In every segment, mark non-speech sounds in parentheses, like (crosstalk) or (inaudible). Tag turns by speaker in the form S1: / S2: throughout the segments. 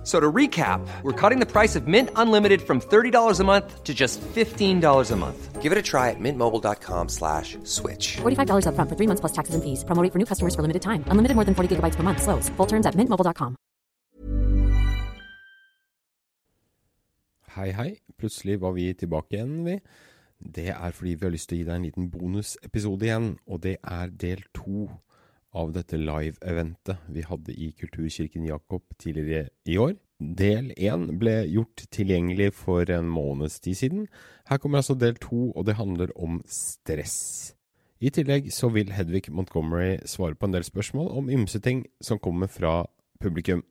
S1: F- So to recap, we're cutting the price of Mint Unlimited from $30 a month to just $15 a month.
S2: Give it a try at mintmobile.com slash switch.
S3: $45 upfront for three months plus taxes and fees. Promo rate for new customers for limited time. Unlimited more than 40 gigabytes per month. Slows. Full terms at mintmobile.com.
S4: Hei, hei. Plutselig var vi tilbake igjen, vi. Det er fordi vi har lyst til å gi deg en liten bonusepisode igjen, og det er del to av dette live-eventet vi hadde i Kulturkirken Jakob tidligere i år. Del én ble gjort tilgjengelig for en måneds tid siden. Her kommer altså del to, og det handler om stress. I tillegg så vil Hedvig Montgomery svare på en del spørsmål om ymse ting som kommer fra publikum.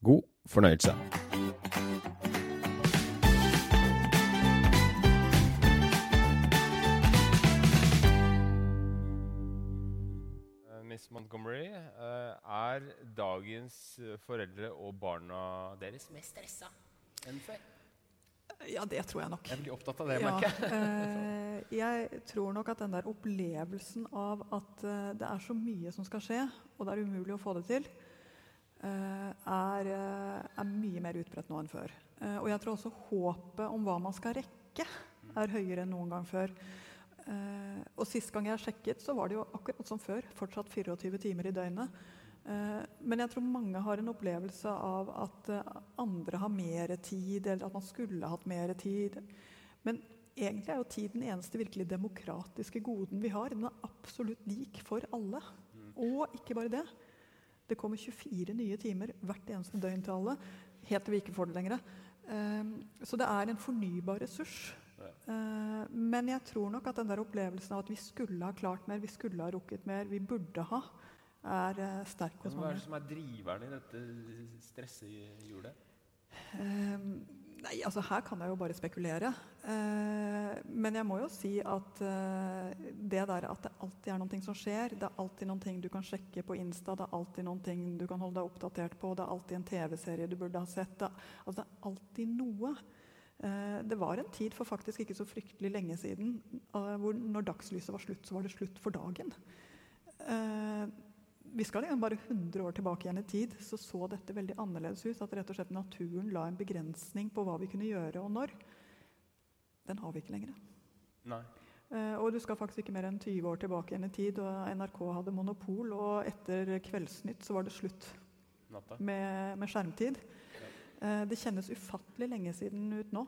S4: God fornøyelse. Montgomery, eh, er dagens foreldre og barna deres mer stressa enn før?
S5: Ja, det tror jeg nok.
S4: Jeg blir opptatt av det,
S5: Ja,
S4: merker jeg.
S5: eh, jeg tror nok at den der opplevelsen av at eh, det er så mye som skal skje, og det er umulig å få det til, er, er mye mer utbredt nå enn før. Og jeg tror også håpet om hva man skal rekke, er høyere enn noen gang før. Eh, og sist gang jeg sjekket, så var det jo akkurat som før. Fortsatt 24 timer i døgnet. Eh, men jeg tror mange har en opplevelse av at eh, andre har mer tid, eller at man skulle hatt mer tid. Men egentlig er jo tid den eneste virkelig demokratiske goden vi har. Den er absolutt lik for alle. Og ikke bare det. Det kommer 24 nye timer hvert eneste døgn til alle, helt til vi ikke får det lenger. Eh, Så det er en fornybar ressurs. Eh, Men jeg tror nok at den der opplevelsen av at vi skulle ha klart mer, vi skulle ha rukket mer, vi burde ha, er eh, sterk hos
S4: Hva er det som er driveren i dette stressehjulet?
S5: Eh, Nei, altså Her kan jeg jo bare spekulere. Men jeg må jo si at det der at det alltid er noe som skjer, det er alltid noe du kan sjekke på Insta, det er alltid noe du kan holde deg oppdatert på, det er alltid en TV-serie du burde ha sett. Det, altså det er alltid noe. Eh, det var en tid for faktisk ikke så fryktelig lenge siden eh, hvor når dagslyset var slutt, så var det slutt for dagen. Eh, vi skal liksom bare 100 år tilbake igjen i tid, så så dette veldig annerledes ut. At rett og slett naturen la en begrensning på hva vi kunne gjøre og når. Den har vi ikke lenger.
S4: Nei.
S5: Og du skal faktisk ikke mer enn 20 år tilbake igjen i tid, og NRK hadde monopol, og etter Kveldsnytt så var det slutt med, med skjermtid. Eh, det kjennes ufattelig lenge siden ut nå.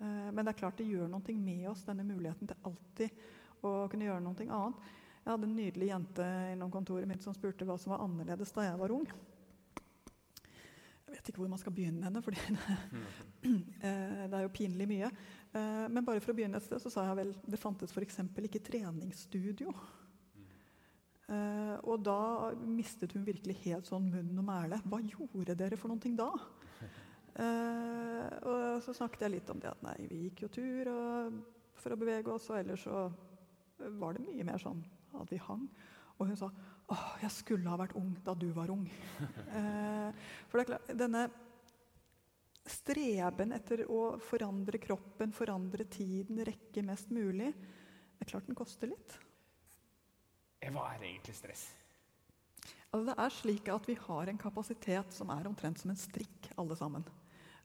S5: Eh, men det er klart det gjør noe med oss, denne muligheten til alltid å kunne gjøre noe annet. Jeg hadde en nydelig jente innom kontoret mitt som spurte hva som var annerledes da jeg var ung. Jeg vet ikke hvor man skal begynne henne, for (laughs) det er jo pinlig mye. Eh, Men bare for å begynne et sted, så sa jeg vel det fantes f.eks. ikke treningsstudio. Eh, og da mistet hun virkelig helt sånn munn og mæle. Hva gjorde dere for noe da? Eh, og så snakket jeg litt om det at nei, vi gikk jo tur for å bevege oss, og ellers så var det mye mer sånn at vi hang. Og hun sa åh, jeg skulle ha vært ung da du var ung. (laughs) eh, for det er klart, denne streben etter å forandre kroppen, forandre tiden, rekke mest mulig, det er klart den koster litt.
S4: Eh, Hva er egentlig stress?
S5: Altså, det er slik at vi har en kapasitet som er omtrent som en strikk, alle sammen.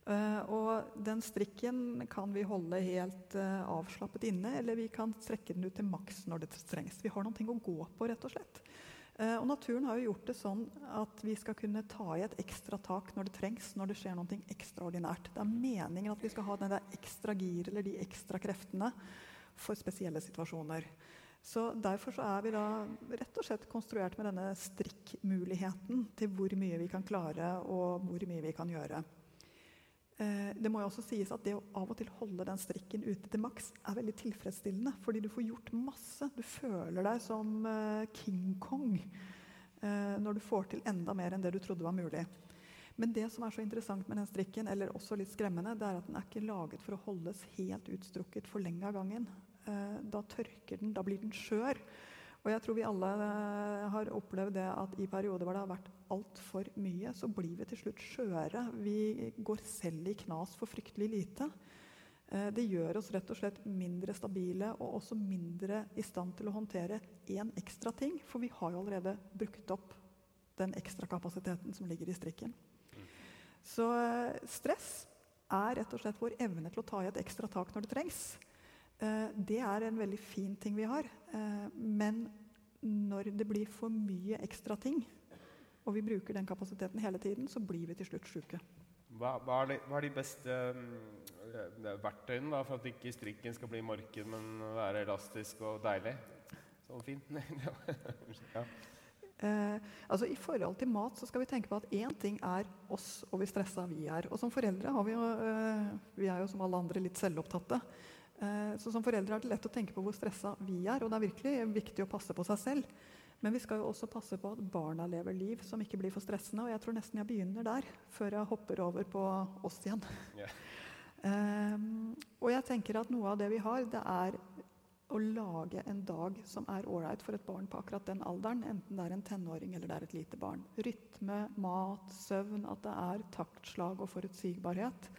S5: Eh, og den strikken kan vi holde helt eh, avslappet inne, eller vi kan strekke den ut til maks når det trengs. Vi har noe å gå på, rett og slett. Eh, og naturen har jo gjort det sånn at vi skal kunne ta i et ekstra tak når det trengs, når det skjer noe ekstraordinært. Det er meningen at vi skal ha den der ekstra gir eller de ekstra kreftene for spesielle situasjoner. Så Derfor så er vi da rett og slett konstruert med denne strikkmuligheten til hvor mye vi kan klare og hvor mye vi kan gjøre. Eh, det må jo også sies at det å av og til holde den strikken ute til maks er veldig tilfredsstillende, fordi du får gjort masse. Du føler deg som eh, King Kong eh, når du får til enda mer enn det du trodde var mulig. Men det som er så interessant med den strikken, eller også litt skremmende, det er at den er ikke laget for å holdes helt utstrukket for lenge av gangen. Da tørker den, da blir den skjør. Og jeg tror vi alle har opplevd det at i perioder hvor det har vært altfor mye, så blir vi til slutt skjøre. Vi går selv i knas for fryktelig lite. Eh, det gjør oss rett og slett mindre stabile og også mindre i stand til å håndtere én ekstra ting. For vi har jo allerede brukt opp den ekstra kapasiteten som ligger i strikken. Så eh, stress er rett og slett vår evne til å ta i et ekstra tak når det trengs. Eh, det er en veldig fin ting vi har. Men når det blir for mye ekstra ting, og vi bruker den kapasiteten hele tiden, så blir vi til slutt sjuke.
S6: Hva, hva, er de, hva, er de, beste um, verktøyene da, for at ikke strikken skal bli marked, men være elastisk og deilig? Så fint. (laughs)
S5: ja. eh, altså I forhold til mat så skal vi tenke på at én ting er oss og hvor stressa vi er. Og som foreldre har vi jo, eh, vi er jo som alle andre litt selvopptatte. Eh, så Som foreldre er det lett å tenke på hvor stressa vi er, og det er virkelig viktig å passe på seg selv. Men vi skal jo også passe på at barna lever liv som ikke blir for stressende. Og jeg tror nesten jeg begynner der, før jeg hopper over på oss igjen. Yeah. (laughs) um, og jeg tenker at noe av det vi har, det er å lage en dag som er ålreit for et barn på akkurat den alderen. Enten det er en tenåring eller det er et lite barn. Rytme, mat, søvn, at det er taktslag og forutsigbarhet.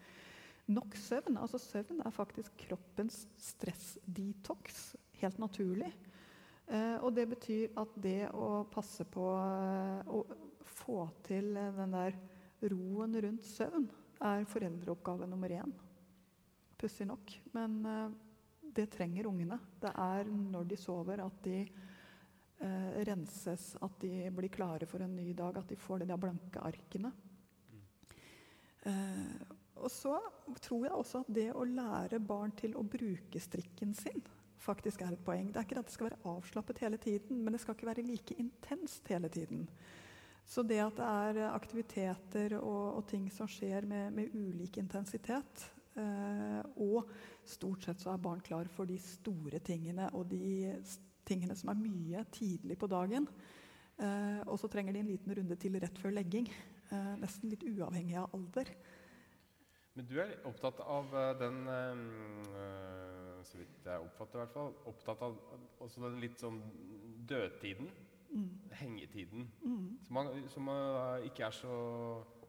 S5: Nok søvn. Altså søvn er faktisk kroppens stressdetox. Helt naturlig. Eh, og det betyr at det å passe på eh, å få til den der roen rundt søvn er foreldreoppgave nummer én. Pussig nok. Men eh, det trenger ungene. Det er når de sover at de eh, renses, at de blir klare for en ny dag, at de får de der blanke arkene. Eh, og så tror jeg også at det å lære barn til å bruke strikken sin faktisk er et poeng. Det er ikke at det skal være avslappet hele tiden, men det skal ikke være like intenst hele tiden. Så det at det er aktiviteter og, og ting som skjer med, med ulik intensitet eh, Og stort sett så er barn klar for de store tingene og de tingene som er mye tidlig på dagen. Eh, og så trenger de en liten runde til rett før legging. Eh, nesten litt uavhengig av alder.
S6: Men du er opptatt av eh, den øh, Så vidt jeg oppfatter, i hvert fall. Opptatt av også den litt sånn dødtiden. Mm. Hengetiden. Mm. Som, man, som, man, ikke er så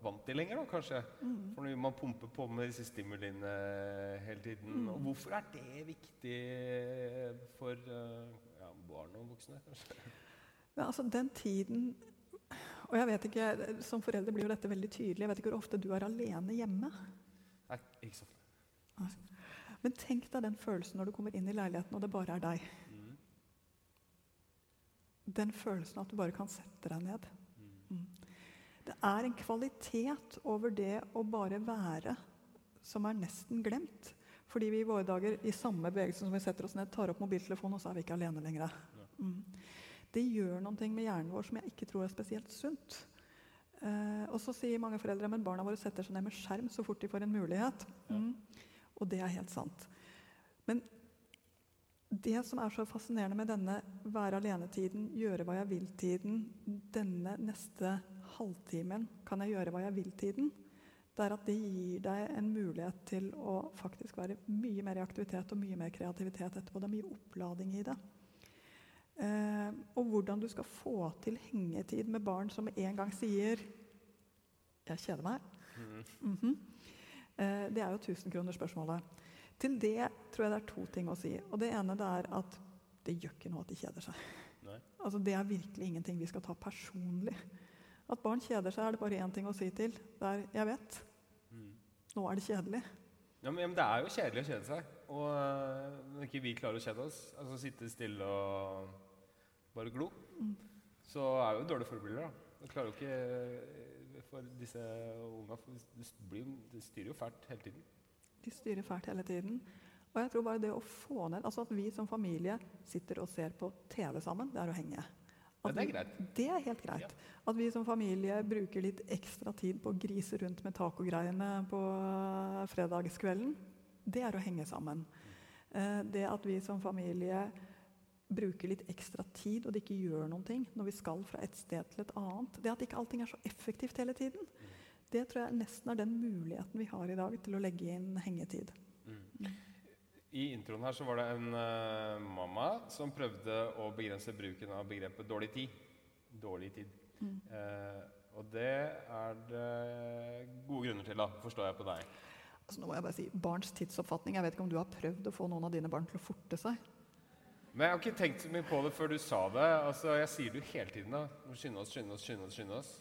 S6: vant til lenger, da, kanskje. Mm. For når man pumper på med disse stimuliene hele tiden. Mm. Og hvorfor er det viktig for ja, barn og voksne, kanskje?
S5: Ja, altså den tiden og jeg vet ikke, Som forelder blir jo dette veldig tydelig. Jeg vet ikke hvor ofte du er alene hjemme.
S6: Nei, ikke så ofte.
S5: Men tenk deg den følelsen når du kommer inn i leiligheten, og det bare er deg. Mm. Den følelsen at du bare kan sette deg ned. Mm. Det er en kvalitet over det å bare være som er nesten glemt. Fordi vi i våre dager i samme bevegelse som vi setter oss ned, tar opp mobiltelefonen, og så er vi ikke alene lenger. Mm. Det gjør noe med hjernen vår som jeg ikke tror er spesielt sunt. Eh, og så sier mange foreldre men barna våre setter seg ned med skjerm så fort de får en mulighet. Mm. Og det er helt sant. Men det som er så fascinerende med denne være alene-tiden, gjøre hva jeg vil-tiden, denne neste halvtimen kan jeg gjøre hva jeg vil-tiden, det er at det gir deg en mulighet til å faktisk være mye mer i aktivitet og mye mer kreativitet etterpå. Det er mye opplading i det. Eh, og hvordan du skal få til hengetid med barn som en gang sier 'Jeg kjeder meg'. Mm -hmm. Eh, det er jo tusenkronersspørsmålet. Til det tror jeg det er to ting å si. Og Det ene det er at det gjør ikke noe at de kjeder seg. Altså Det er virkelig ingenting vi skal ta personlig. At barn kjeder seg, er det bare én ting å si til. Det er 'jeg vet'. Mm. Nå er det kjedelig.
S6: Ja, men, Det er jo kjedelig å kjede seg. Og når ikke vi klarer å kjede oss, altså sitte stille og bare glo, mm. så er jo dårlige forbilder. da. Vi klarer jo ikke for disse unga De styrer jo fælt hele tiden.
S5: De styrer fælt hele tiden. Og jeg tror bare det å få ned Altså at vi som familie sitter og ser på TV sammen, det er å henge.
S6: Ja, det er greit.
S5: Vi, det er helt greit. Ja. At vi som familie bruker litt ekstra tid på å grise rundt med tacogreiene på fredagskvelden, det er å henge sammen. Eh, det at vi som familie bruker litt ekstra tid, og det ikke gjør noen ting når vi skal fra et sted til et annet. Det at ikke allting er så effektivt hele tiden, det tror jeg nesten er den muligheten vi har i dag til å legge inn hengetid. Mm.
S6: I introen her så var det en uh, mamma som prøvde å begrense bruken av begrepet 'dårlig tid'. Dårlig tid. Eh, og det er det gode grunner til, da, forstår jeg på deg.
S5: Altså, nå må jeg bare si, Barns tidsoppfatning. Jeg vet ikke om du har prøvd å få noen av dine barn til å forte seg?
S6: Men jeg har ikke tenkt så mye på det før du sa det. Altså, Jeg sier det jo hele tiden. da. Må Skynde oss, skynde oss, skynde oss. skynde oss.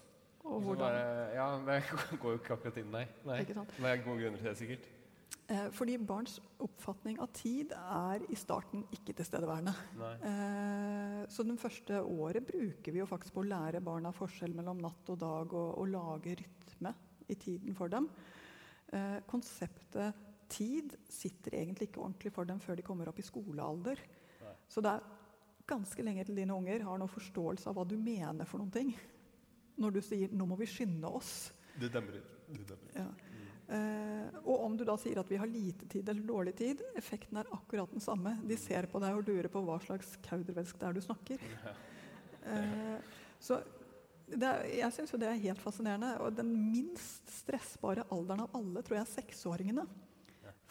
S5: Og hvordan?
S6: bare, ja, det (laughs) går jo ikke akkurat inn, nei. nei.
S5: Ikke sant?
S6: Det er gode grunner til det, sikkert.
S5: Eh, fordi barns oppfatning av tid er i starten ikke tilstedeværende. Eh, så den første året bruker vi jo faktisk på å lære barna forskjell mellom natt og dag, og, og lage rytme i tiden for dem. Eh, konseptet tid sitter egentlig ikke ordentlig for dem før de kommer opp i skolealder. Så det er ganske lenge til dine unger har noen forståelse av hva du mener for noen ting. Når du sier 'nå må vi skynde oss'.
S6: Det demmer ikke.
S5: Ja. Eh, og om du da sier at vi har lite tid eller dårlig tid, effekten er akkurat den samme. De ser på deg og lurer på hva slags kaudervelsk det er du snakker. Eh, så er, jeg syns jo det er helt fascinerende. Og den minst stressbare alderen av alle tror jeg er seksåringene.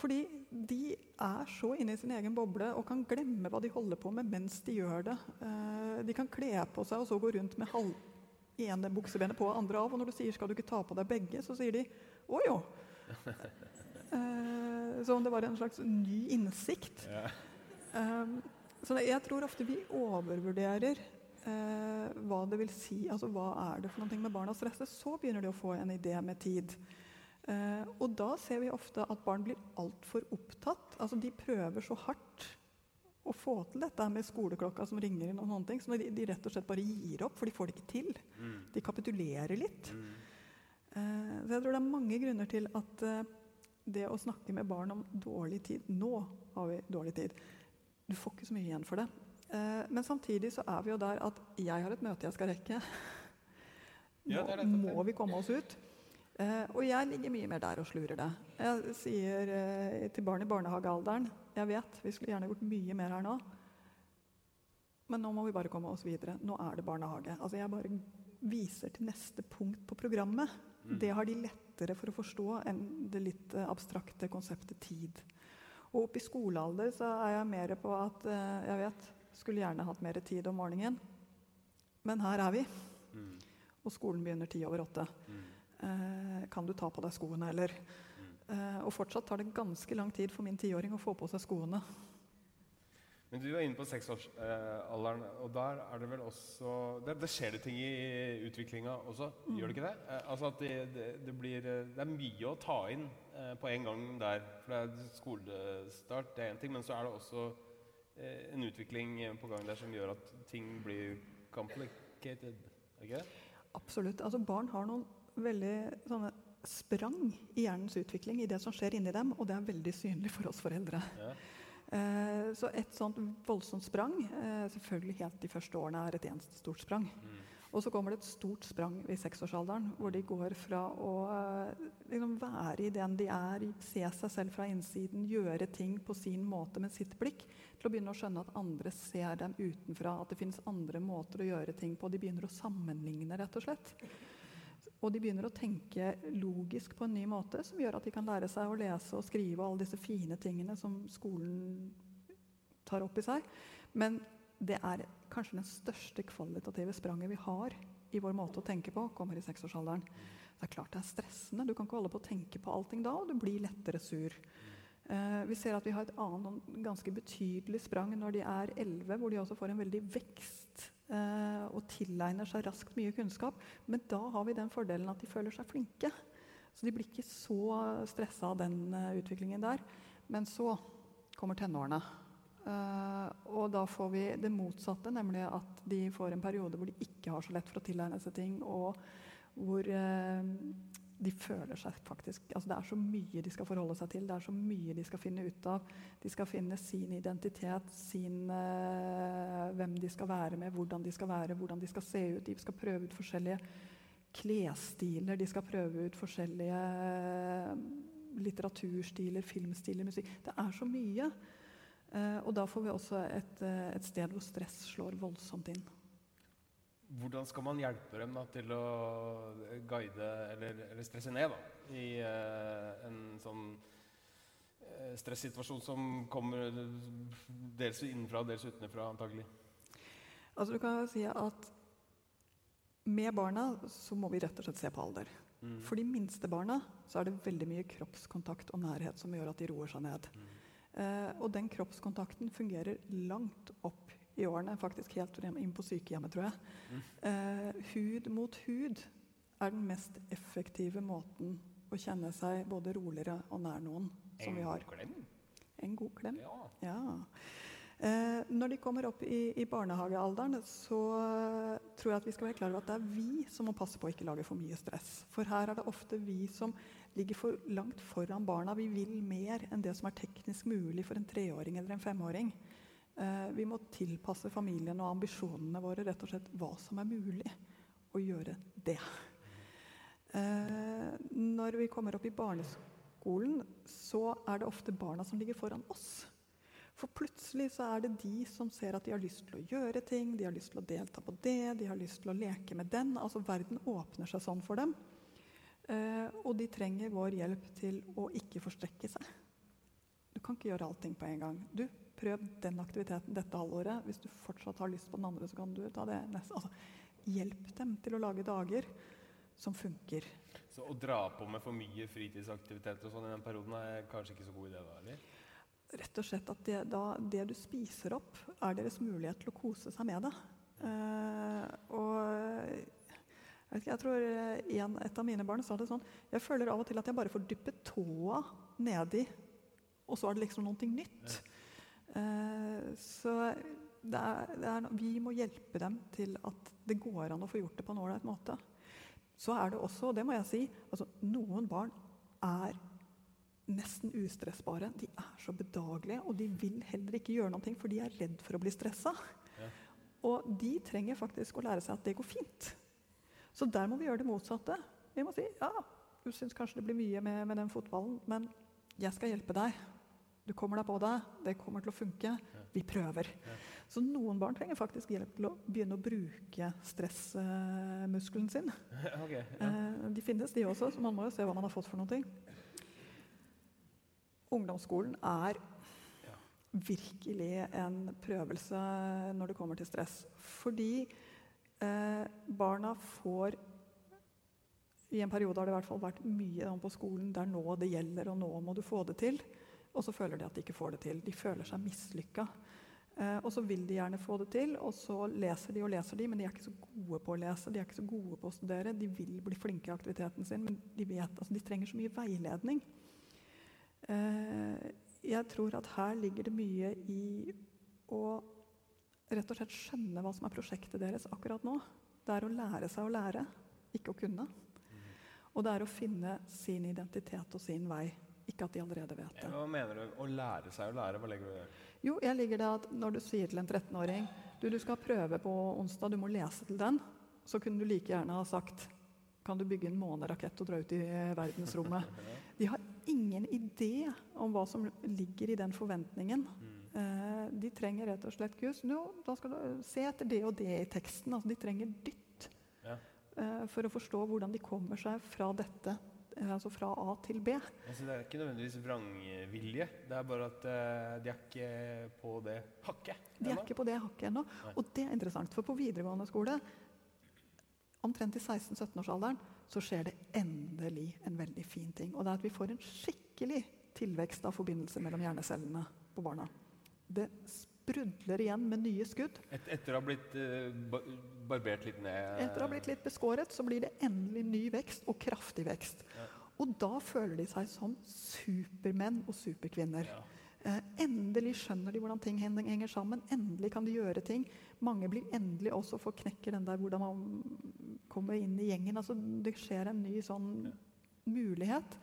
S5: Fordi de er så inne i sin egen boble og kan glemme hva de holder på med mens de gjør det. Eh, de kan kle på seg og så gå rundt med halv ene buksebenet på og andre av. Og når du sier 'skal du ikke ta på deg begge', så sier de 'å jo'. (laughs) Eh, som om det var en slags ny innsikt. Um, så jeg tror ofte vi overvurderer eh, hva det vil si. Altså hva er det for noe med barnas stress? Så begynner de å få en idé med tid. Eh, og da ser vi ofte at barn blir altfor opptatt. Altså de prøver så hardt å få til dette med skoleklokka som ringer inn, og sånne ting, så de, de rett og slett bare gir opp, for de får det ikke til. De kapitulerer litt. Eh, så jeg tror det er mange grunner til at eh, det å snakke med barn om dårlig tid Nå har vi dårlig tid. Du får ikke så mye igjen for det. Men samtidig så er vi jo der at jeg har et møte jeg skal rekke. Nå
S6: Ja,
S5: må vi komme oss ut. Eh, og jeg ligger mye mer der og slurer det. Jeg sier eh, til barn i barnehagealderen Jeg vet, vi skulle gjerne gjort mye mer her nå. Men nå må vi bare komme oss videre. Nå er det barnehage. Altså Jeg bare viser til neste punkt på programmet. Det har de lettere for å forstå enn det litt eh, abstrakte konseptet tid. Og oppe i skolealder så er jeg mer på at jeg vet, skulle gjerne hatt mer tid om morgenen. Men her er vi. Og skolen begynner ti over åtte. Eh, kan du ta på deg skoene, eller? Eh, og fortsatt tar det ganske lang tid for min tiåring å få på seg skoene.
S6: Men du er inne på seksårsalderen, og der er det vel også Det, det skjer det ting i utviklinga også, gjør det ikke det? Eh, altså at det, det, det blir eh, Det er mye å ta inn eh, på en gang der. For det er skolestart, det er én ting, men så er det også eh, en utvikling eh, på gang der som gjør at ting blir complicated. Er det ikke?
S5: Absolutt. Altså Barn har noen veldig sånne sprang i hjernens utvikling i det som skjer inni dem, og det er veldig synlig for oss foreldre.
S6: Ja.
S5: Eh, så et sånt voldsomt sprang, eh, selvfølgelig helt de første årene, er et eneste stort sprang. Og så kommer det et stort sprang i seksårsalderen, hvor de går fra å eh, liksom være i den de er, se seg selv fra innsiden, gjøre ting på sin måte med sitt blikk, til å begynne å skjønne at andre ser dem utenfra, at det finnes andre måter å gjøre ting på. De begynner å sammenligne, rett og slett. Og de begynner å tenke logisk på en ny måte, som gjør at de kan lære seg å lese og skrive og alle disse fine tingene som skolen tar opp i seg. Men det er kanskje den største kvalitative spranget vi har i vår måte å tenke på, kommer i seksårsalderen. Det er klart det er stressende. Du kan ikke holde på å tenke på allting da, og du blir lettere sur. Eh, vi ser at vi har et annet ganske betydelig sprang når de er 11, hvor de også får en veldig vekst eh, og tilegner seg raskt mye kunnskap. Men da har vi den fordelen at de føler seg flinke. Så de blir ikke så stressa av den eh, utviklingen der. Men så kommer tenårene. Eh, og da får vi det motsatte, nemlig at de får en periode hvor de ikke har så lett for å tilegne seg ting, og hvor eh, de føler seg faktisk altså Det er så mye de skal forholde seg til, det er så mye de skal finne ut av. De skal finne sin identitet, sin, uh, hvem de skal være med, hvordan de skal være, hvordan de skal se ut. De skal prøve ut forskjellige klesstiler, de skal prøve ut forskjellige eh, litteraturstiler, filmstiler, musikk. Det er så mye. Uh, og da får vi også et, et sted hvor stress slår voldsomt inn.
S6: Hvordan skal man hjelpe dem da, til å guide eller, eller stresse ned da, i eh, en sånn eh, stressituasjon som kommer dels innenfra og dels utenfra, antagelig?
S5: Altså du kan si at med barna så må vi rett og slett se på alder.
S6: Mm.
S5: For de minste barna så er det veldig mye kroppskontakt og nærhet som gjør at de roer seg ned.
S6: Mm.
S5: Eh, og den kroppskontakten fungerer langt opp i årene, faktisk helt inn på sykehjemmet, tror jeg.
S6: Mm.
S5: Eh, hud mot hud er den mest effektive måten å kjenne seg både roligere og nær noen som vi har.
S6: God Klem?
S5: En god klem.
S6: Ja.
S5: Ja. Eh, når de kommer opp i, i barnehagealderen, så eh, tror jeg at vi skal være klar over at det er vi som må passe på å ikke lage for mye stress. For her er det ofte vi som ligger for langt foran barna. Vi vil mer enn det som er teknisk mulig for en treåring eller en femåring. Eh, vi må tilpasse familien og ambisjonene våre rett og slett hva som er mulig å gjøre det. Eh, når vi kommer opp i barneskolen, så er det ofte barna som ligger foran oss. For plutselig så er det de som ser at de har lyst til å gjøre ting, de har lyst til å delta på det, de har lyst til å leke med den. Altså Verden åpner seg sånn for dem. Eh, og de trenger vår hjelp til å ikke forstrekke seg. Du kan ikke gjøre allting på en gang. Du, prøv den aktiviteten dette halvåret. Hvis du fortsatt har lyst på den andre, så kan du ta det neste. Altså, hjelp dem til å lage dager som funker.
S6: Så å dra på med for mye fritidsaktiviteter og sånn i den perioden er kanskje ikke så god idé? da, eller?
S5: Rett og slett at det, da, det du spiser opp, er deres mulighet til å kose seg med det. Uh, og jeg, vet ikke, jeg tror eh, en, et av mine barn sa det sånn Jeg føler av og til at jeg bare får dyppe tåa nedi, og så er det liksom noe nytt. Eh, så det er, det er, vi må hjelpe dem til at det går an å få gjort det på en ålreit måte. Så er det også, og det må jeg si, altså noen barn er nesten ustressbare. De er så bedagelige, og de vil heller ikke gjøre noe, for de er redd for å bli stressa.
S6: Ja.
S5: Og de trenger faktisk å lære seg at det går fint. Så der må vi gjøre det motsatte. Vi må si ja, du syns kanskje det blir mye med, med den fotballen, men jeg skal hjelpe deg. Du kommer deg på det. Det kommer til å funke. Vi prøver. Så noen barn trenger faktisk hjelp til å begynne å bruke stressmuskelen sin. (laughs)
S6: Okay, ja.
S5: Eh, De finnes, de også, så man må jo se hva man har fått for noe. Ungdomsskolen er virkelig en prøvelse når det kommer til stress. Fordi eh, barna får I en periode har det i hvert fall vært mye på skolen Det er nå det gjelder, og nå må du få det til. Og så føler de at de ikke får det til. De føler seg mislykka. Eh, og så vil de gjerne få det til, og så leser de og leser de, men de er ikke så gode på å lese. De er ikke så gode på å studere. De vil bli flinke i aktiviteten sin, men de, vet, altså, de trenger så mye veiledning. Eh, jeg tror at her ligger det mye i å rett og slett skjønne hva som er prosjektet deres akkurat nå. Det er å lære seg å lære, ikke å kunne. Og det er å finne sin identitet og sin vei, ikke at de allerede vet det.
S6: Hva mener du? Å lære seg å lære? Hva legger du i det?
S5: Jo, jeg ligger det at når du sier til en 13-åring du, du skal prøve på onsdag, du må lese til den, så kunne du like gjerne ha sagt kan du bygge en månerakett og dra ut i verdensrommet? (laughs) De har ingen idé om hva som ligger i den forventningen. Eh, de trenger rett og slett kurs. nå, da skal du se etter det og det i teksten. Altså, de trenger dytt
S6: Ja.
S5: eh, for å forstå hvordan de kommer seg fra dette, eh, altså fra A til B.
S6: Altså, det er ikke nødvendigvis vrangvilje. Det er bare at uh, de er ikke på det hakket.
S5: De er ikke på det hakket ennå. Og det er interessant, for på videregående skole, omtrent i 16-17-årsalderen, så skjer det endelig en veldig fin ting. Og det er at vi får en skikkelig tilvekst av forbindelse mellom hjernecellene på barna. Det sprudler igjen med nye skudd.
S6: Et, etter å ha blitt eh, ba barbert litt ned
S5: Etter å ha blitt litt beskåret, så blir det endelig ny vekst, og kraftig vekst. Og da føler de seg som supermenn og superkvinner.
S6: Ja.
S5: Eh, endelig skjønner de hvordan ting henger sammen. Endelig kan de gjøre ting. Mange blir endelig også for knekke den der hvordan man kommer inn i gjengen. Altså, det skjer en ny sånn mulighet.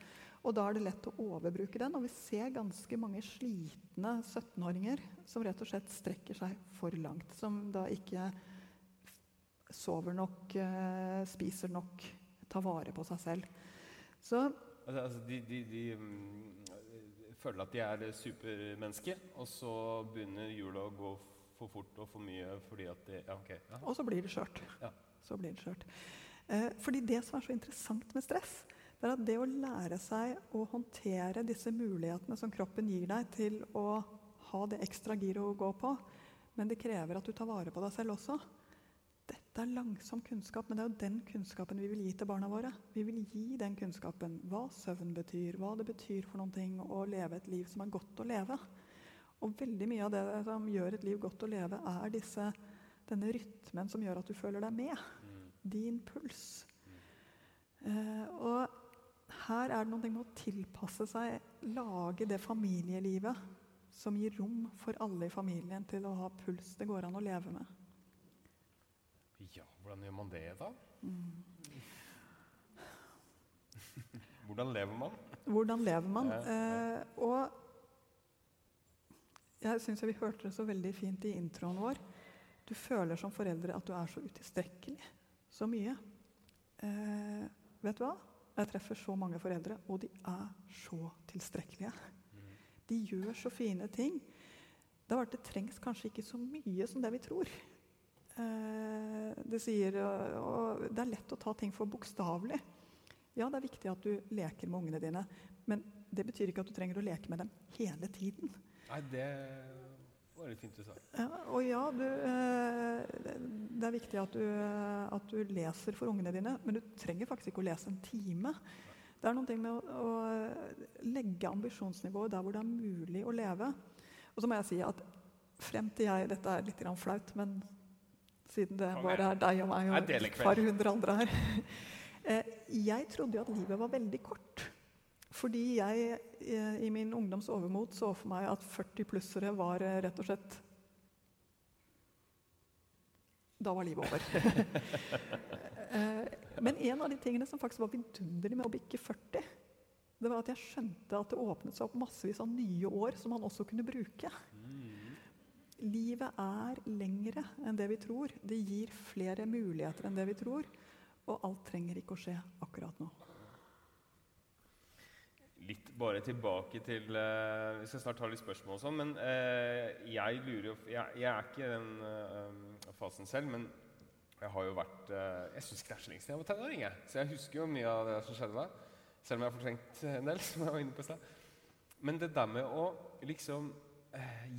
S5: Og da er det lett å overbruke den. Og vi ser ganske mange slitne 17-åringer som rett og slett strekker seg for langt. Som da ikke sover nok, eh, spiser nok, tar vare på seg selv. Så
S6: Altså, altså de, de, de mm, føler at de er supermennesker, og så begynner hjulet å gå for fort og for mye fordi at de Ja, okay. Ja.
S5: Og så blir det skjørt.
S6: Ja.
S5: Så blir det skjørt. Eh, fordi det som er så interessant med stress, Det er at det å lære seg å håndtere disse mulighetene som kroppen gir deg til å ha det ekstra giret å gå på, men det krever at du tar vare på deg selv også. Dette er langsom kunnskap, men det er jo den kunnskapen vi vil gi til barna våre. Vi vil gi den kunnskapen hva søvn betyr, hva det betyr for noen ting å leve et liv som er godt å leve. Og veldig mye av det som gjør et liv godt å leve, er disse, denne rytmen som gjør at du føler deg med. Din puls. Eh, og her er det noe med å tilpasse seg, lage det familielivet som gir rom for alle i familien til å ha puls det går an å leve med.
S6: Ja, hvordan gjør man det, da? (laughs) hvordan lever man?
S5: Hvordan lever man?
S6: Ja,
S5: Eh, og jeg syns vi hørte det så veldig fint i introen vår. Du føler som foreldre at du er så utilstrekkelig. Så mye. Eh, vet du hva? Jeg treffer så mange foreldre, og de er så tilstrekkelige. De gjør så fine ting. Det, er det trengs kanskje ikke så mye som det vi tror. Eh, det, sier, og det er lett å ta ting for bokstavelig. Ja, det er viktig at du leker med ungene dine, men det betyr ikke at du trenger å leke med dem hele tiden.
S6: Nei, det var litt fint du sa.
S5: Ja, og ja, du, eh, det er viktig at du, eh, at du leser for ungene dine, men du trenger faktisk ikke å lese en time. Det er noe med å, å legge ambisjonsnivået der hvor det er mulig å leve. Og så må jeg si at frem til jeg Dette er litt flaut, men siden det bare er deg og meg og et par hundre andre her (laughs) eh, Jeg trodde jo at livet var veldig kort. Fordi jeg eh, i min ungdoms overmot så for meg at 40-plussere var eh, rett og slett Da var livet over. (laughs) Men en av de tingene som faktisk var vidunderlig med å bikke 40, det var at jeg skjønte at det åpnet seg opp massevis av nye år som man også kunne bruke. Livet er lengre enn det vi tror. Det gir flere muligheter enn det vi tror. Og alt trenger ikke å skje akkurat nå.
S6: Litt bare tilbake til uh, Vi skal snart ta litt spørsmål og sånn, men uh, jeg lurer jo jeg, jeg er ikke i den uh, fasen selv, men jeg har jo vært Jeg syns ikke det er så lenge siden jeg var tenåring, jeg. Så jeg husker jo mye av det som skjedde da. Selv om jeg har fortrengt en del, (laughs) som jeg var inne på i stad. Men det der med å liksom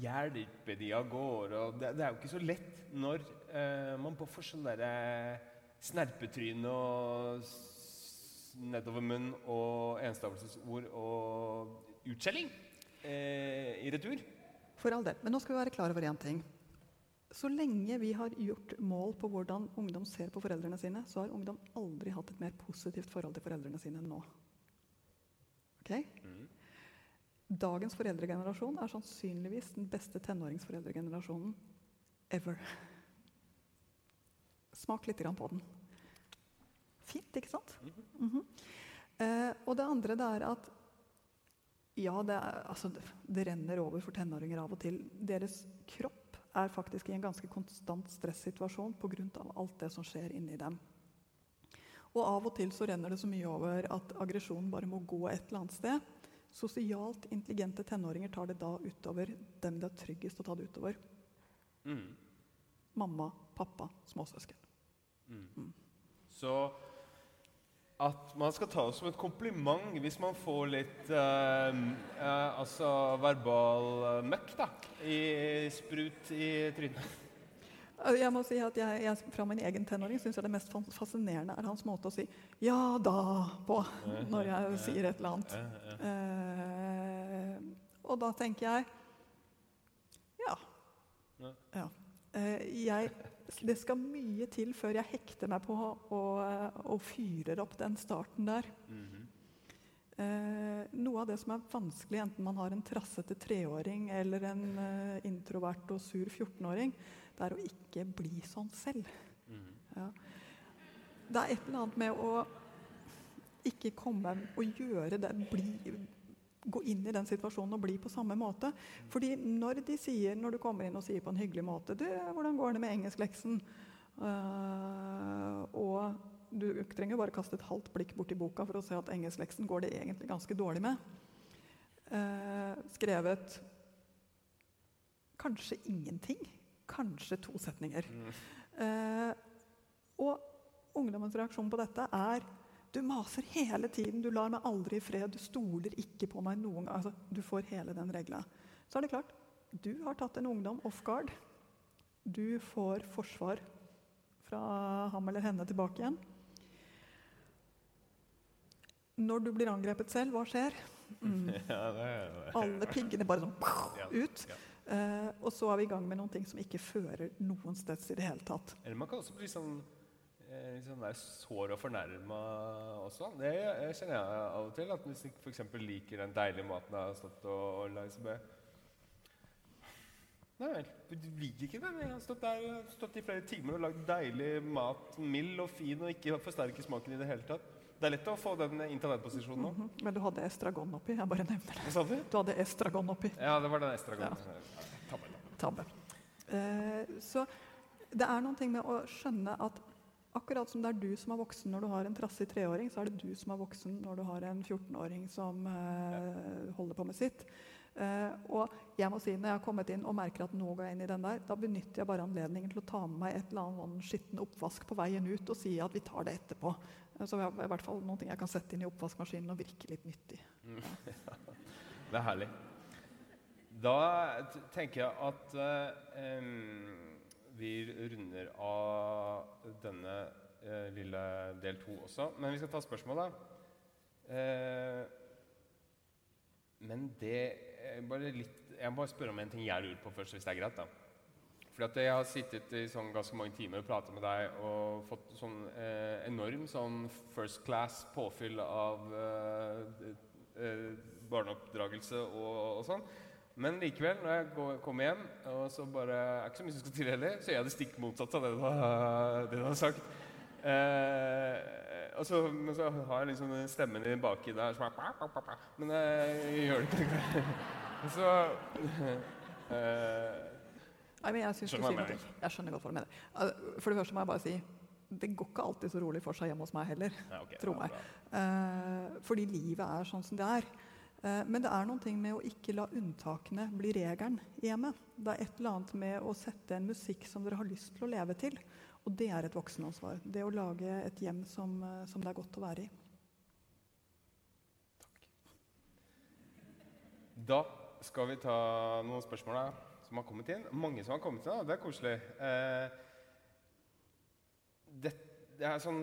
S6: hjelpe de av gårde og det, det er jo ikke så lett når eh, man får sånn derre snerpetryne og nedover munn og enstavelsesord og utskjelling eh, i retur.
S5: For all del. Men nå skal vi være klar over én ting. Så lenge vi har gjort mål på hvordan ungdom ser på foreldrene sine, så har ungdom aldri hatt et mer positivt forhold til foreldrene sine enn nå. Ok? Dagens foreldregenerasjon er sannsynligvis den beste tenåringsforeldregenerasjonen ever. Smak litt på den. Fint, ikke sant? Mhm. eh, og det andre det er at ja, det, er, altså, det renner over for tenåringer av og til. Deres kropp er faktisk i en ganske konstant stressituasjon pga. alt det som skjer inni dem. Og av og til så renner det så mye over at aggresjonen bare må gå et eller annet sted. Sosialt intelligente tenåringer tar det da utover dem det er tryggest å ta det utover.
S6: Mm.
S5: Mamma, pappa, småsøsken.
S6: Så at man skal ta det som et kompliment hvis man får litt eh, eh, altså verbal eh, møkk da, i sprut i trynet.
S5: Jeg må si at jeg, jeg Fra min egen tenåring syns jeg det mest fascinerende er hans måte å si 'ja da' på når jeg sier et eller annet. Eh, og da tenker jeg ja. ja. Eh, jeg, det skal mye til før jeg hekter meg på og, og fyrer opp den starten der. Eh, noe av det som er vanskelig, enten man har en trassete treåring eller en eh, introvert og sur 14-åring, det er å ikke bli sånn selv. Ja. Det er et eller annet med å ikke komme og gjøre det bli, Gå inn i den situasjonen og bli på samme måte. Fordi når de sier, når du kommer inn og sier på en hyggelig måte du, 'Hvordan går det med engelskleksen?' Uh, og du trenger bare kaste et halvt blikk bort i boka for å se at engelskleksen går det egentlig ganske dårlig med. Eh, skrevet kanskje ingenting. Kanskje to setninger. Eh, og ungdommens reaksjon på dette er Du maser hele tiden, du lar meg aldri i fred, du stoler ikke på meg noen gang. Altså, du får hele den regla. Så er det klart, du har tatt en ungdom off guard. Du får forsvar fra ham eller henne tilbake igjen. Når du blir angrepet selv, hva skjer? Mm. (laughs)
S6: Ja, det er
S5: Alle piggene bare sånn (laughs) ut.
S6: ja.
S5: Uh, og så er vi i gang med noen ting som ikke fører noen steds i det hele tatt.
S6: Eller man kan også bli sånn, eh, sånn sår og fornærma også. Det jeg kjenner jeg av og til. At Hvis du f.eks. liker den deilige maten jeg har stått og, og lagd, be Nei vel, du liker ikke den. Jeg har stått der stått i flere timer og lagd deilig mat. Mild og fin og ikke forsterker smaken i det hele tatt. Det er lett å få den inn nå.
S5: Mm -hmm. Men du hadde estragon oppi. Jeg bare nevner det.
S6: Hva sa du?
S5: Du hadde estragon oppi.
S6: Ja, det var den estragonen. Tabbe, tabbe.
S5: Tabbe. Eh, så det er noen ting med å skjønne at akkurat som det er du som er voksen når du har en trassig treåring, så er det du som er voksen når du har en 14-åring som eh, holder på med sitt. Uh, og jeg må si, når jeg har kommet inn og merker at nå går jeg inn i den der, da benytter jeg bare anledningen til å ta med meg et eller annet sånn skitten oppvask på veien ut og si at vi tar det etterpå. Så vi har i hvert fall noen ting jeg kan sette inn i oppvaskmaskinen og virke litt nyttig. (laughs)
S6: Det er herlig. Da tenker jeg at eh, vi runder av denne eh, lille del to også. Men vi skal ta spørsmål, da. Eh, men det bare litt Jeg må bare spørre om en ting jeg lurer på først, hvis det er greit. da. At jeg har sittet i sånn ganske mange timer og pratet med deg og fått sånn eh, enorm sånn first class påfyll av eh, eh, barneoppdragelse og, og sånn. Men likevel, når jeg går, kommer hjem, og så bare er ikke så mye som skal til heller, så gjør jeg det stikk motsatt av det du har, det du har sagt. Eh, så, men så har jeg liksom stemmen i baki der som er. Men jeg gjør det ikke. (laughs) Så (laughs) eh,
S5: Nei, men jeg, synes
S6: Skjønner du
S5: sier
S6: jeg
S5: noe. jeg skjønner godt hva du mener. For det første må jeg bare si det går ikke alltid så rolig for seg hjemme hos meg heller.
S6: Ja, okay,
S5: tro meg. Eh, fordi livet er sånn som det er. Eh, men det er noen ting med å ikke la unntakene bli regelen hjemme. Det er et eller annet med å sette en musikk som dere har lyst til å leve til. Og det er et voksenansvar. Det å lage et hjem som, eh, som det er godt å være i. Takk.
S6: Da skal vi ta noen spørsmål da, som har kommet inn. Mange som har kommet inn, da. det er koselig. Eh, det, det er sånn,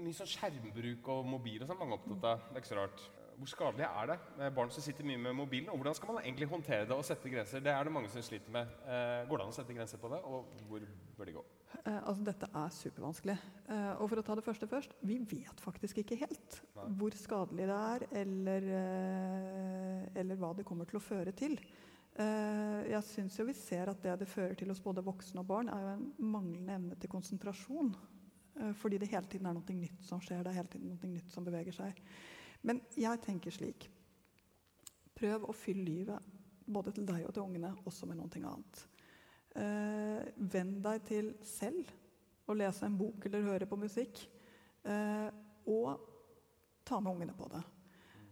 S6: mye sånn skjermbruk og mobil og sånn mange er opptatt av. Det er ikke så rart. Hvor skadelig er det med barn som sitter mye med mobilen? Og hvordan skal man egentlig håndtere det og sette grenser? Det er det mange som sliter med. Eh, går det an å sette grenser på det, og hvor bør de gå?
S5: Eh, altså Dette er supervanskelig. Eh, og for å ta det første først vi vet faktisk ikke helt
S6: Nei.
S5: hvor skadelig det er, eller, eh, eller hva det kommer til å føre til. Eh, jeg syns jo vi ser at det det fører til hos både voksne og barn, er jo en manglende evne til konsentrasjon. Eh, fordi det hele tiden er noe nytt som skjer, det er hele tiden noe nytt som beveger seg. Men jeg tenker slik Prøv å fylle livet, både til deg og til ungene, også med noe annet. Eh, venn deg til selv å lese en bok eller høre på musikk. Og ta med ungene på det.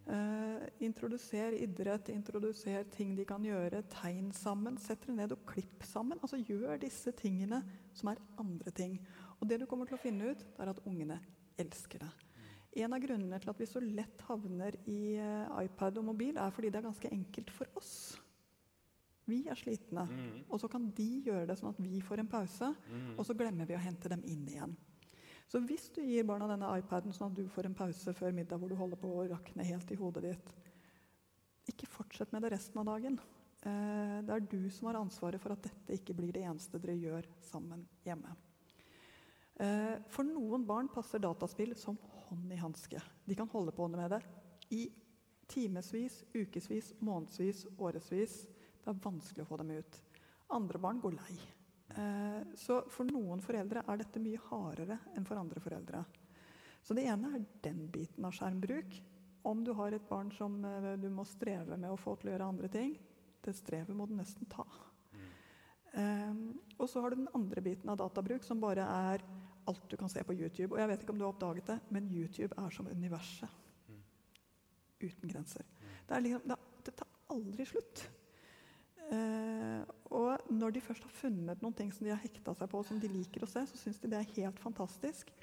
S5: Eh, introduser idrett, introduser ting de kan gjøre. Tegn sammen. Sett dere ned og klipp sammen. Altså Gjør disse tingene som er andre ting. Og det du kommer til å finne ut, er at ungene elsker det. En av grunnene til at vi så lett havner i eh, iPad og mobil, er fordi det er ganske enkelt for oss. Vi er slitne, og så kan de gjøre det sånn at vi får en pause, og så glemmer vi å hente dem inn igjen. Så hvis du gir barna denne iPaden sånn at du får en pause før middag hvor du holder på å rakne helt i hodet ditt, ikke fortsett med det resten av dagen. Eh, Det er du som har ansvaret for at dette ikke blir det eneste dere gjør sammen hjemme. Eh, For noen barn passer dataspill som hånd i hanske. De kan holde på med det i timevis, ukevis, månedsvis, årevis. Det er vanskelig å få dem ut. Andre barn går lei. Eh, Så for noen foreldre er dette mye hardere enn for andre foreldre. Så det ene er den biten av skjermbruk. Om du har et barn som eh, du må streve med å få til å gjøre andre ting, det strevet må du nesten ta. Um, og så har du den andre biten av databruk, som bare er alt du kan se på YouTube. Og jeg vet ikke om du har oppdaget det, men YouTube er som universet. Uten grenser. Det, er liksom, det, det tar aldri slutt. Eh, og når de først har funnet noen ting som de har hekta seg på, som de liker å se, så syns de det er helt fantastisk.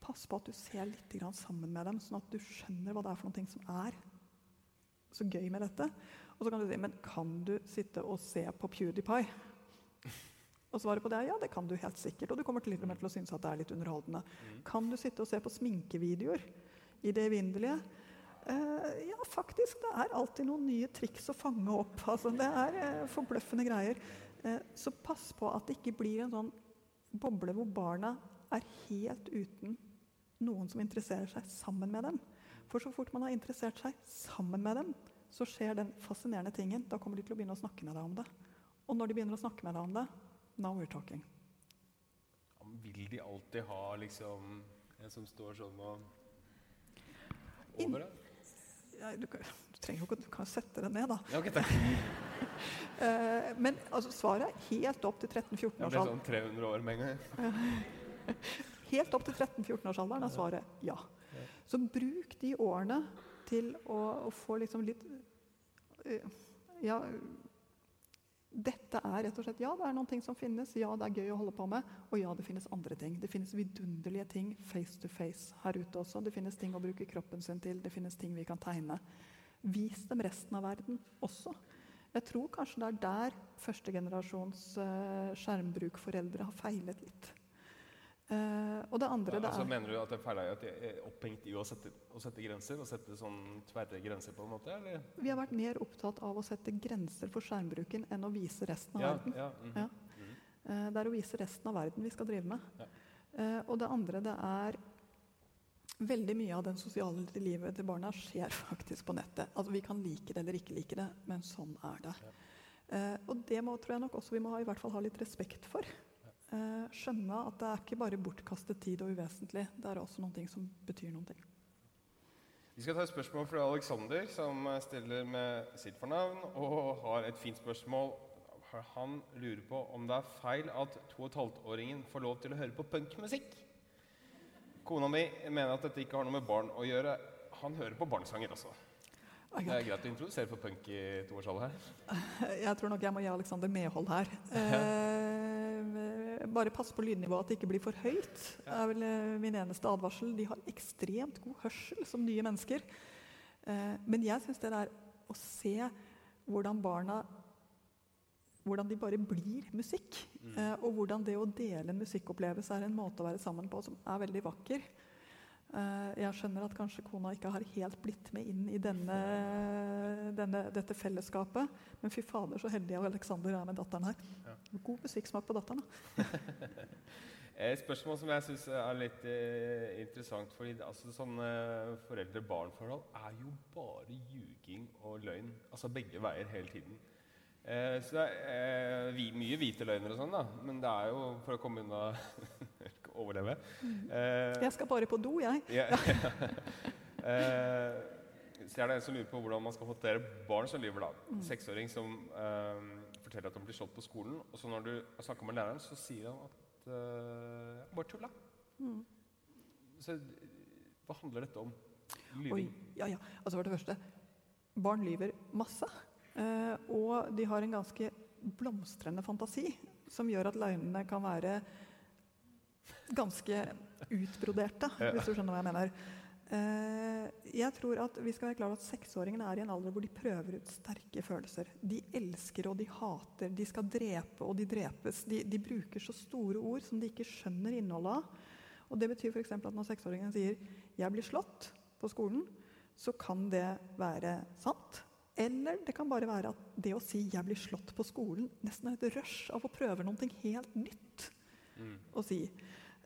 S5: pass på at du ser litt grann sammen med dem, sånn at du skjønner hva det er for noe som er så gøy med dette. Og så kan du si men kan du sitte og se på PewDiePie? Og svaret på det er ja, det kan du helt sikkert. Og du kommer til til å synes at det er litt underholdende. Kan du sitte og se på sminkevideoer i det evinnelige? Eh, ja, faktisk. Det er alltid noen nye triks å fange opp. (laughs) Altså, det er eh, forbløffende greier. Eh, så pass på at det ikke blir en sånn boble hvor barna er helt uten noen som interesserer seg sammen med dem. For så fort man har interessert seg sammen med dem, så skjer den fascinerende tingen. Da kommer de til å begynne å snakke med deg om det. Og når de begynner å snakke med deg om det, now we're talking.
S6: Vil de alltid ha liksom en som står sånn og over deg?
S5: Ja, du, kan, du trenger jo ikke du kan sette det ned, da.
S6: Ja, okay. (laughs)
S5: Eh, men altså, svaret er helt opp til 13-14
S6: Jeg
S5: års
S6: ble sånn 300 år med en gang. (laughs)
S5: Helt opp til 13-14-årsalderen er svaret ja. Så bruk de årene til å, å få liksom litt eh, Ja, dette er rett og slett Ja, det er noen ting som finnes. Ja, det er gøy å holde på med. Og ja, det finnes andre ting. Det finnes vidunderlige ting face to face her ute også. Det finnes ting å bruke kroppen sin til. Det finnes ting vi kan tegne. Vis dem resten av verden også. Jeg tror kanskje det er der førstegenerasjons uh, skjermbrukforeldre har feilet litt. Eh, og det andre det
S6: altså,
S5: er
S6: mener du at det er at er opphengt i å sette, å sette grenser? Å sette sånn tverre grenser, på en måte? Eller?
S5: Vi har vært mer opptatt av å sette grenser for skjermbruken enn å vise resten av
S6: Ja,
S5: verden.
S6: ja, mhm.
S5: Ja. uh, Det er å vise resten av verden vi skal drive med.
S6: Ja.
S5: Eh, og det andre det er Veldig mye av den sosiale livet til barna skjer faktisk på nettet. Altså Vi kan like det eller ikke like det, men sånn er det. Og det må, tror jeg nok også vi må ha, i hvert fall ha litt respekt for. Eh, skjønne at det er ikke bare bortkastet tid og uvesentlig. Det er også noe som betyr noe.
S6: Vi skal ta et spørsmål fra Alexander, som stiller med sitt fornavn og har et fint spørsmål. Han lurer på om det er feil at 2½-åringen får lov til å høre på punkmusikk. Kona mi mener at dette ikke har noe med barn å gjøre. Han hører på barnesanger også. Det er greit å introdusere for punk i toårsalderen her. (laughs)
S5: Jeg tror nok jeg må gi Alexander medhold her. (laughs) Bare pass på lydnivået, at det ikke blir for høyt. Det er vel eh, min eneste advarsel. De har ekstremt god hørsel som nye mennesker. Eh, men jeg syns det der å se hvordan barna hvordan de bare blir musikk, eh, og hvordan det å dele en musikkopplevelse er en måte å være sammen på som er veldig vakker. Eh, Jeg skjønner at kanskje kona ikke har helt blitt med inn i denne, denne, dette fellesskapet. Men fy fader, så heldig Alexander er med datteren her. God musikksmak på datteren. da. (laughs)
S6: Et spørsmål som jeg syns er litt eh, interessant. fordi altså, Sånne foreldre-barn-forhold er jo bare ljuging og løgn. Altså begge veier hele tiden. Eh, så det er eh, vi, mye hvite løgner og sånn, da. Men det er jo for å komme unna (laughs) Overleve. Eh,
S5: Jeg skal bare på do, jeg.
S6: ja. (laughs) eh, så er det en som lurer på hvordan man skal håndtere barn som lyver. da.
S5: Mm.
S6: Seksåring som eh, forteller at han blir slått på skolen. Og så når du snakker med læreren, så sier han at uh, bare tulla.
S5: Mm.
S6: Så hva handler dette om?
S5: Oi, ja, ja. Altså for det første, barn lyver masse. Uh, og de har en ganske blomstrende fantasi som gjør at løgnene kan være ganske utbroderte, hvis du skjønner hva jeg mener. Eh, jeg tror at vi skal være klar over at Seksåringene er i en alder hvor de prøver ut sterke følelser. De elsker og de hater, de skal drepe og de drepes. De, de bruker så store ord som de ikke skjønner innholdet av. Og Det betyr f.eks. at når seksåringen sier 'jeg blir slått' på skolen, så kan det være sant. Eller det kan bare være at det å si 'jeg blir slått på skolen' nesten er et rush av å prøve noe helt nytt å si.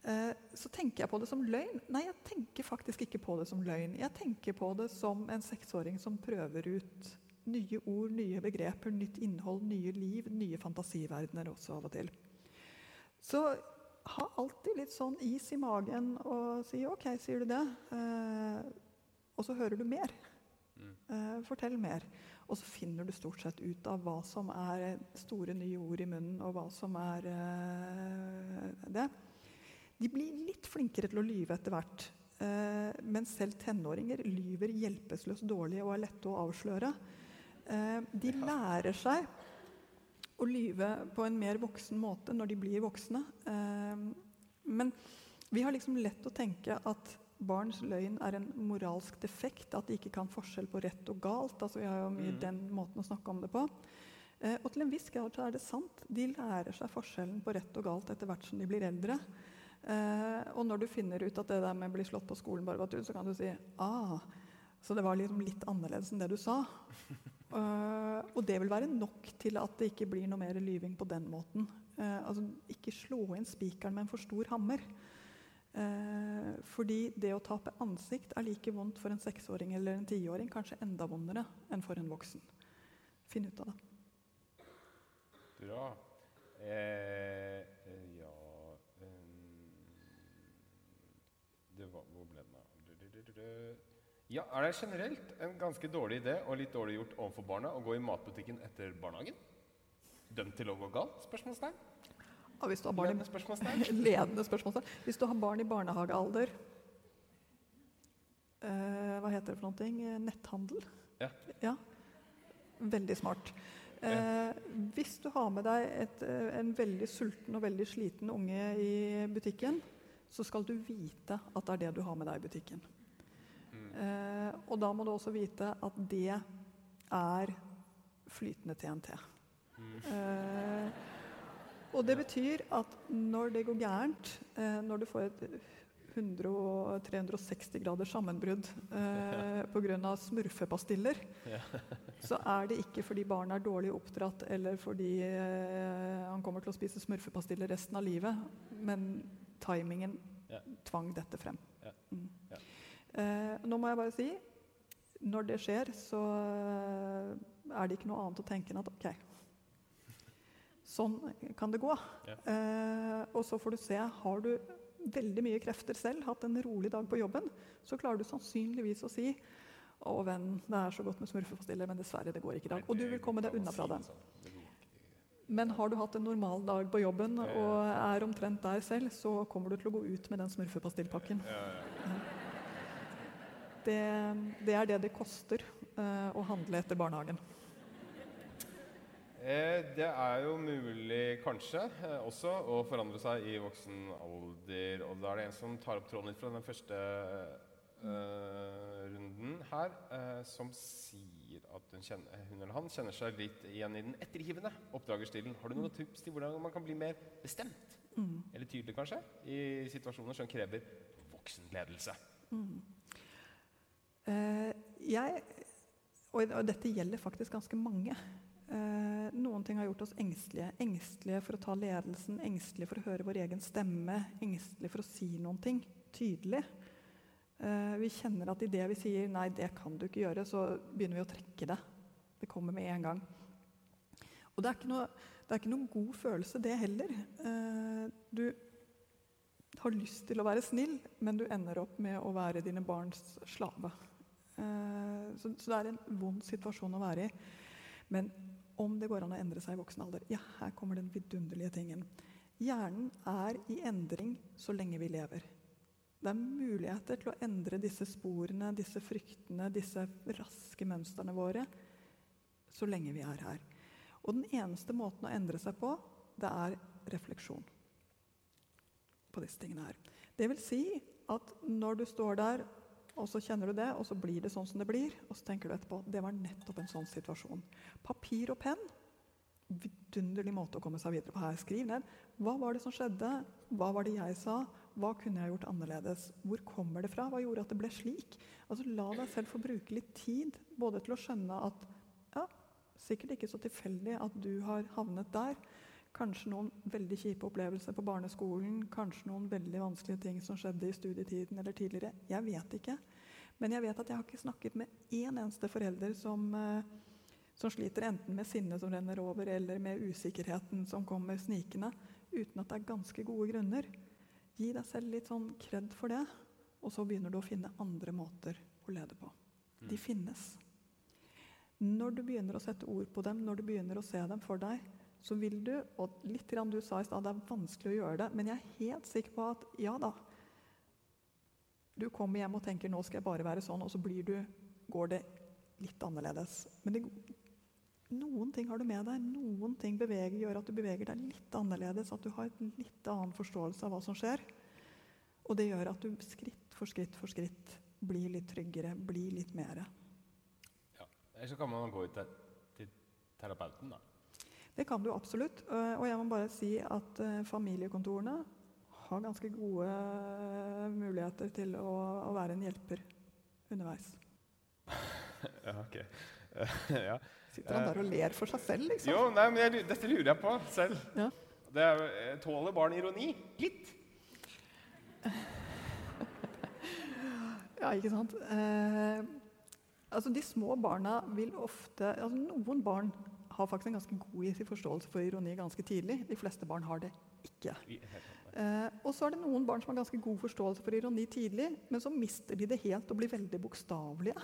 S5: Eh, Så tenker jeg på det som løgn. Nei, jeg tenker faktisk ikke på det som løgn. Jeg tenker på det som en seksåring som prøver ut nye ord, nye begreper, nytt innhold, nye liv, nye fantasiverdener også av og til. Så ha alltid litt sånn is i magen og si 'OK, sier du det?' Eh, og så hører du mer. Eh, fortell mer. Og så finner du stort sett ut av hva som er store nye ord i munnen, og hva som er det. De blir litt flinkere til å lyve etter hvert. Eh, men selv tenåringer lyver hjelpeløst dårlig og er lette å avsløre. Eh, de lærer seg å lyve på en mer voksen måte når de blir voksne. Eh, men Vi har liksom lett å tenke at barns løgn er en moralsk defekt, at de ikke kan forskjell på rett og galt. altså Vi har jo mye den måten å snakke om det på. Eh, og til en viss grad så er det sant. De lærer seg forskjellen på rett og galt etter hvert som de blir eldre. Eh, og når du finner ut at det der med å bli slått på skolen bare var tull, så kan du si ah, så det var liksom litt annerledes enn det du sa. Uh, (laughs) og det vil være nok til at det ikke blir noe mer lyving på den måten. Uh, altså, ikke slå inn spikeren med en for stor hammer. Eh, fordi det å tape ansikt er like vondt for en seksåring eller en tiåring, kanskje enda vondere enn for en voksen. Finn ut av det.
S6: Bra. Eh, ja um, det var, Hvor ble den av? Ja, Er det generelt en ganske dårlig idé og litt dårlig gjort overfor barna å gå i matbutikken etter barnehagen? Dømt til å gå galt? spørsmålstegn?
S5: Ja, hvis du har barn
S6: Ledende spørsmålstegn? (laughs)
S5: ledende spørsmålstegn. Hvis du har barn i barnehagealder uh, Hva heter det for noe? Eh, netthandel?
S6: Ja.
S5: ja. Veldig smart. Eh, hvis du har med deg et, eh, en veldig sulten og veldig sliten unge i butikken, så skal du vite at det er det du har med deg i butikken. Eh, og da må du også vite at det er flytende TNT. Eh, og det betyr at når det går gærent, eh, når du får et 100 360 graders sammenbrudd eh, (laughs) pga. smurfepastiller, (laughs) så er det ikke fordi barnet er dårlig oppdratt eller fordi eh, han kommer til å spise smurfepastiller resten av livet, men timingen tvang dette frem.
S6: Ja.
S5: Mm.
S6: Ja.
S5: Eh, nå må jeg bare si når det skjer, så eh, er det ikke noe annet å tenke enn at ok, sånn kan det gå.
S6: Ja.
S5: Eh, og så får du se Har du veldig mye krefter selv, hatt en rolig dag på jobben, så klarer du sannsynligvis å si å, venn, det er så godt med smurfepastiller, men dessverre, det går ikke i dag. Og du vil komme deg unna fra det. Men har du hatt en normal dag på jobben og er omtrent der selv, så kommer du til å gå ut med den smurfepastillpakken. Det, det er det det koster eh, å handle etter barnehagen.
S6: Eh, det er jo mulig, kanskje, eh, også å forandre seg i voksen alder. Og da er det en som tar opp tråden litt fra den første uh, runden her, uh, som sier at hun, kjenner, hun eller han kjenner seg litt igjen i den ettergivende oppdragerstilen. Har du noen tips til hvordan man kan bli mer bestemt? Eller tydelig, kanskje? I situasjoner som krever voksenledelse.
S5: Eh, jeg, og, dette gjelder faktisk ganske mange. Eh, noen ting har gjort oss engstelige. Engstelige for å ta ledelsen, engstelige for å høre vår egen stemme, engstelige for å si noen ting tydelig. Eh, vi kjenner at idet vi sier 'nei, det kan du ikke gjøre', så begynner vi å trekke det. Det kommer med en gang. Og det er ikke noe, det er ikke noen god følelse, det heller. Eh, du har lyst til å være snill, men du ender opp med å være dine barns slave. Eh, så, det er en vond situasjon å være i. Men om det går an å endre seg i voksen alder Ja, her kommer den vidunderlige tingen. Hjernen er i endring så lenge vi lever. Det er muligheter til å endre disse sporene, disse fryktene, disse raske mønstrene våre så lenge vi er her. Og den eneste måten å endre seg på, det er refleksjon på disse tingene her. Det vil si at når du står der, og så kjenner du det, og så blir det sånn som det blir, og så tenker du etterpå det var nettopp en sånn situasjon. Papir og penn vidunderlig måte å komme seg videre på her. Skriv ned. Hva var det som skjedde? Hva var det jeg sa? Hva kunne jeg gjort annerledes? Hvor kommer det fra? Hva gjorde at det ble slik? Altså, La deg selv få bruke litt tid både til å skjønne at ja, sikkert ikke så tilfeldig at du har havnet der. Kanskje noen veldig kjipe opplevelser på barneskolen, kanskje noen veldig vanskelige ting som skjedde i studietiden eller tidligere. Jeg vet ikke. Men jeg vet at jeg har ikke snakket med én eneste forelder som, eh, som sliter enten med sinnet som renner over, eller med usikkerheten som kommer snikende, uten at det er ganske gode grunner. Gi deg selv litt sånn kred for det, og så begynner du å finne andre måter å lede på. De finnes. Når du begynner å sette ord på dem, når du begynner å se dem for deg, så vil du Og litt grann du sa i stad, det er vanskelig å gjøre det, men jeg er helt sikker på at ja da. Du kommer hjem og tenker 'nå skal jeg bare være sånn', og så du, går det litt annerledes. Men det, noen ting har du med deg, noen ting beveger, gjør at du beveger deg litt annerledes, at du har en litt annen forståelse av hva som skjer. Og det gjør at du skritt for skritt for skritt blir litt tryggere, blir litt mer.
S7: Ja. Eller så kan man gå ut til terapeuten, da.
S5: Det kan du absolutt. Eh, Og jeg må bare si at eh, familiekontorene har ganske gode eh, muligheter til å, å være en hjelper underveis. (laughs)
S7: Ja, ok. (laughs) ja.
S5: Sitter han der og ler for seg selv, liksom?
S7: Jo, nei, men jeg, dette lurer jeg på selv.
S5: Ja.
S7: Det er, tåler barn ironi? Litt. (laughs)
S5: Ja, ikke sant. Eh, altså De små barna vil ofte altså Noen barn har faktisk en ganske god forståelse for ironi ganske tidlig. De fleste barn har det ikke. Eh, og så er det noen barn som har ganske god forståelse for ironi tidlig, men så mister de det helt og blir veldig bokstavelige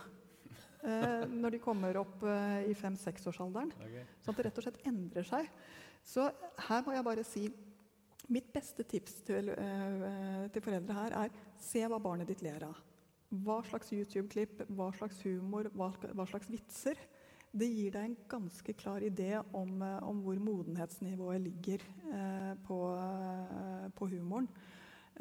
S5: eh, når de kommer opp eh, i fem-seksårsalderen.
S7: Okay.
S5: Sånn at det rett og slett endrer seg. Så her må jeg bare si Mitt beste tips til, eh, til foreldre her er se hva barnet ditt ler av. Hva slags YouTube-klipp, hva slags humor, hva, hva slags vitser. Det gir deg en ganske klar idé om, eh, om hvor modenhetsnivået ligger eh, på, eh, på humoren.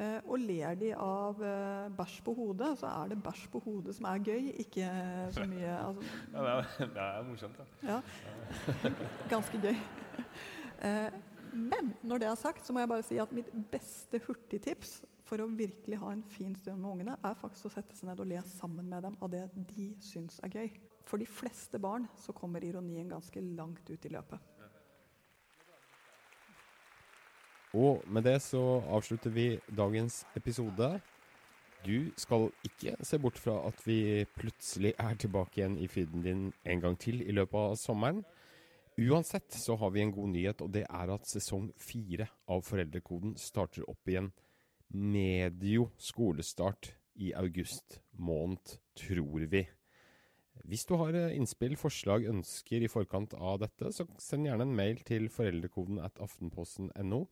S5: Eh, og ler de av eh, bæsj på hodet, så er det bæsj på hodet som er gøy, ikke så mye (laughs) altså,
S7: Ja, det er, (laughs) det er morsomt, da.
S5: ja. (laughs) Ganske gøy. Eh, men når det er sagt, så må jeg bare si at mitt beste hurtigtips for å virkelig ha en fin stund med ungene, er faktisk å sette seg ned og le sammen med dem av det de syns er gøy. For de fleste barn så kommer ironien ganske langt ut i løpet.
S6: Og med det så avslutter vi dagens episode. Du skal ikke se bort fra at vi plutselig er tilbake igjen i feeden din en gang til i løpet av sommeren. Uansett så har vi en god nyhet, og det er at sesong fire av Foreldrekoden starter opp igjen medio skolestart i august måned, tror vi. Hvis du har eh, innspill, forslag, ønsker i forkant av dette, så send gjerne en mail til foreldrekoden at aftenposten.no.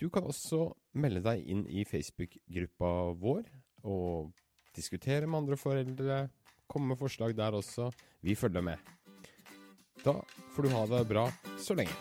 S6: Du kan også melde deg inn i Facebook-gruppa vår og diskutere med andre foreldre. Komme med forslag der også. Vi følger med. Da får du ha det bra så lenge.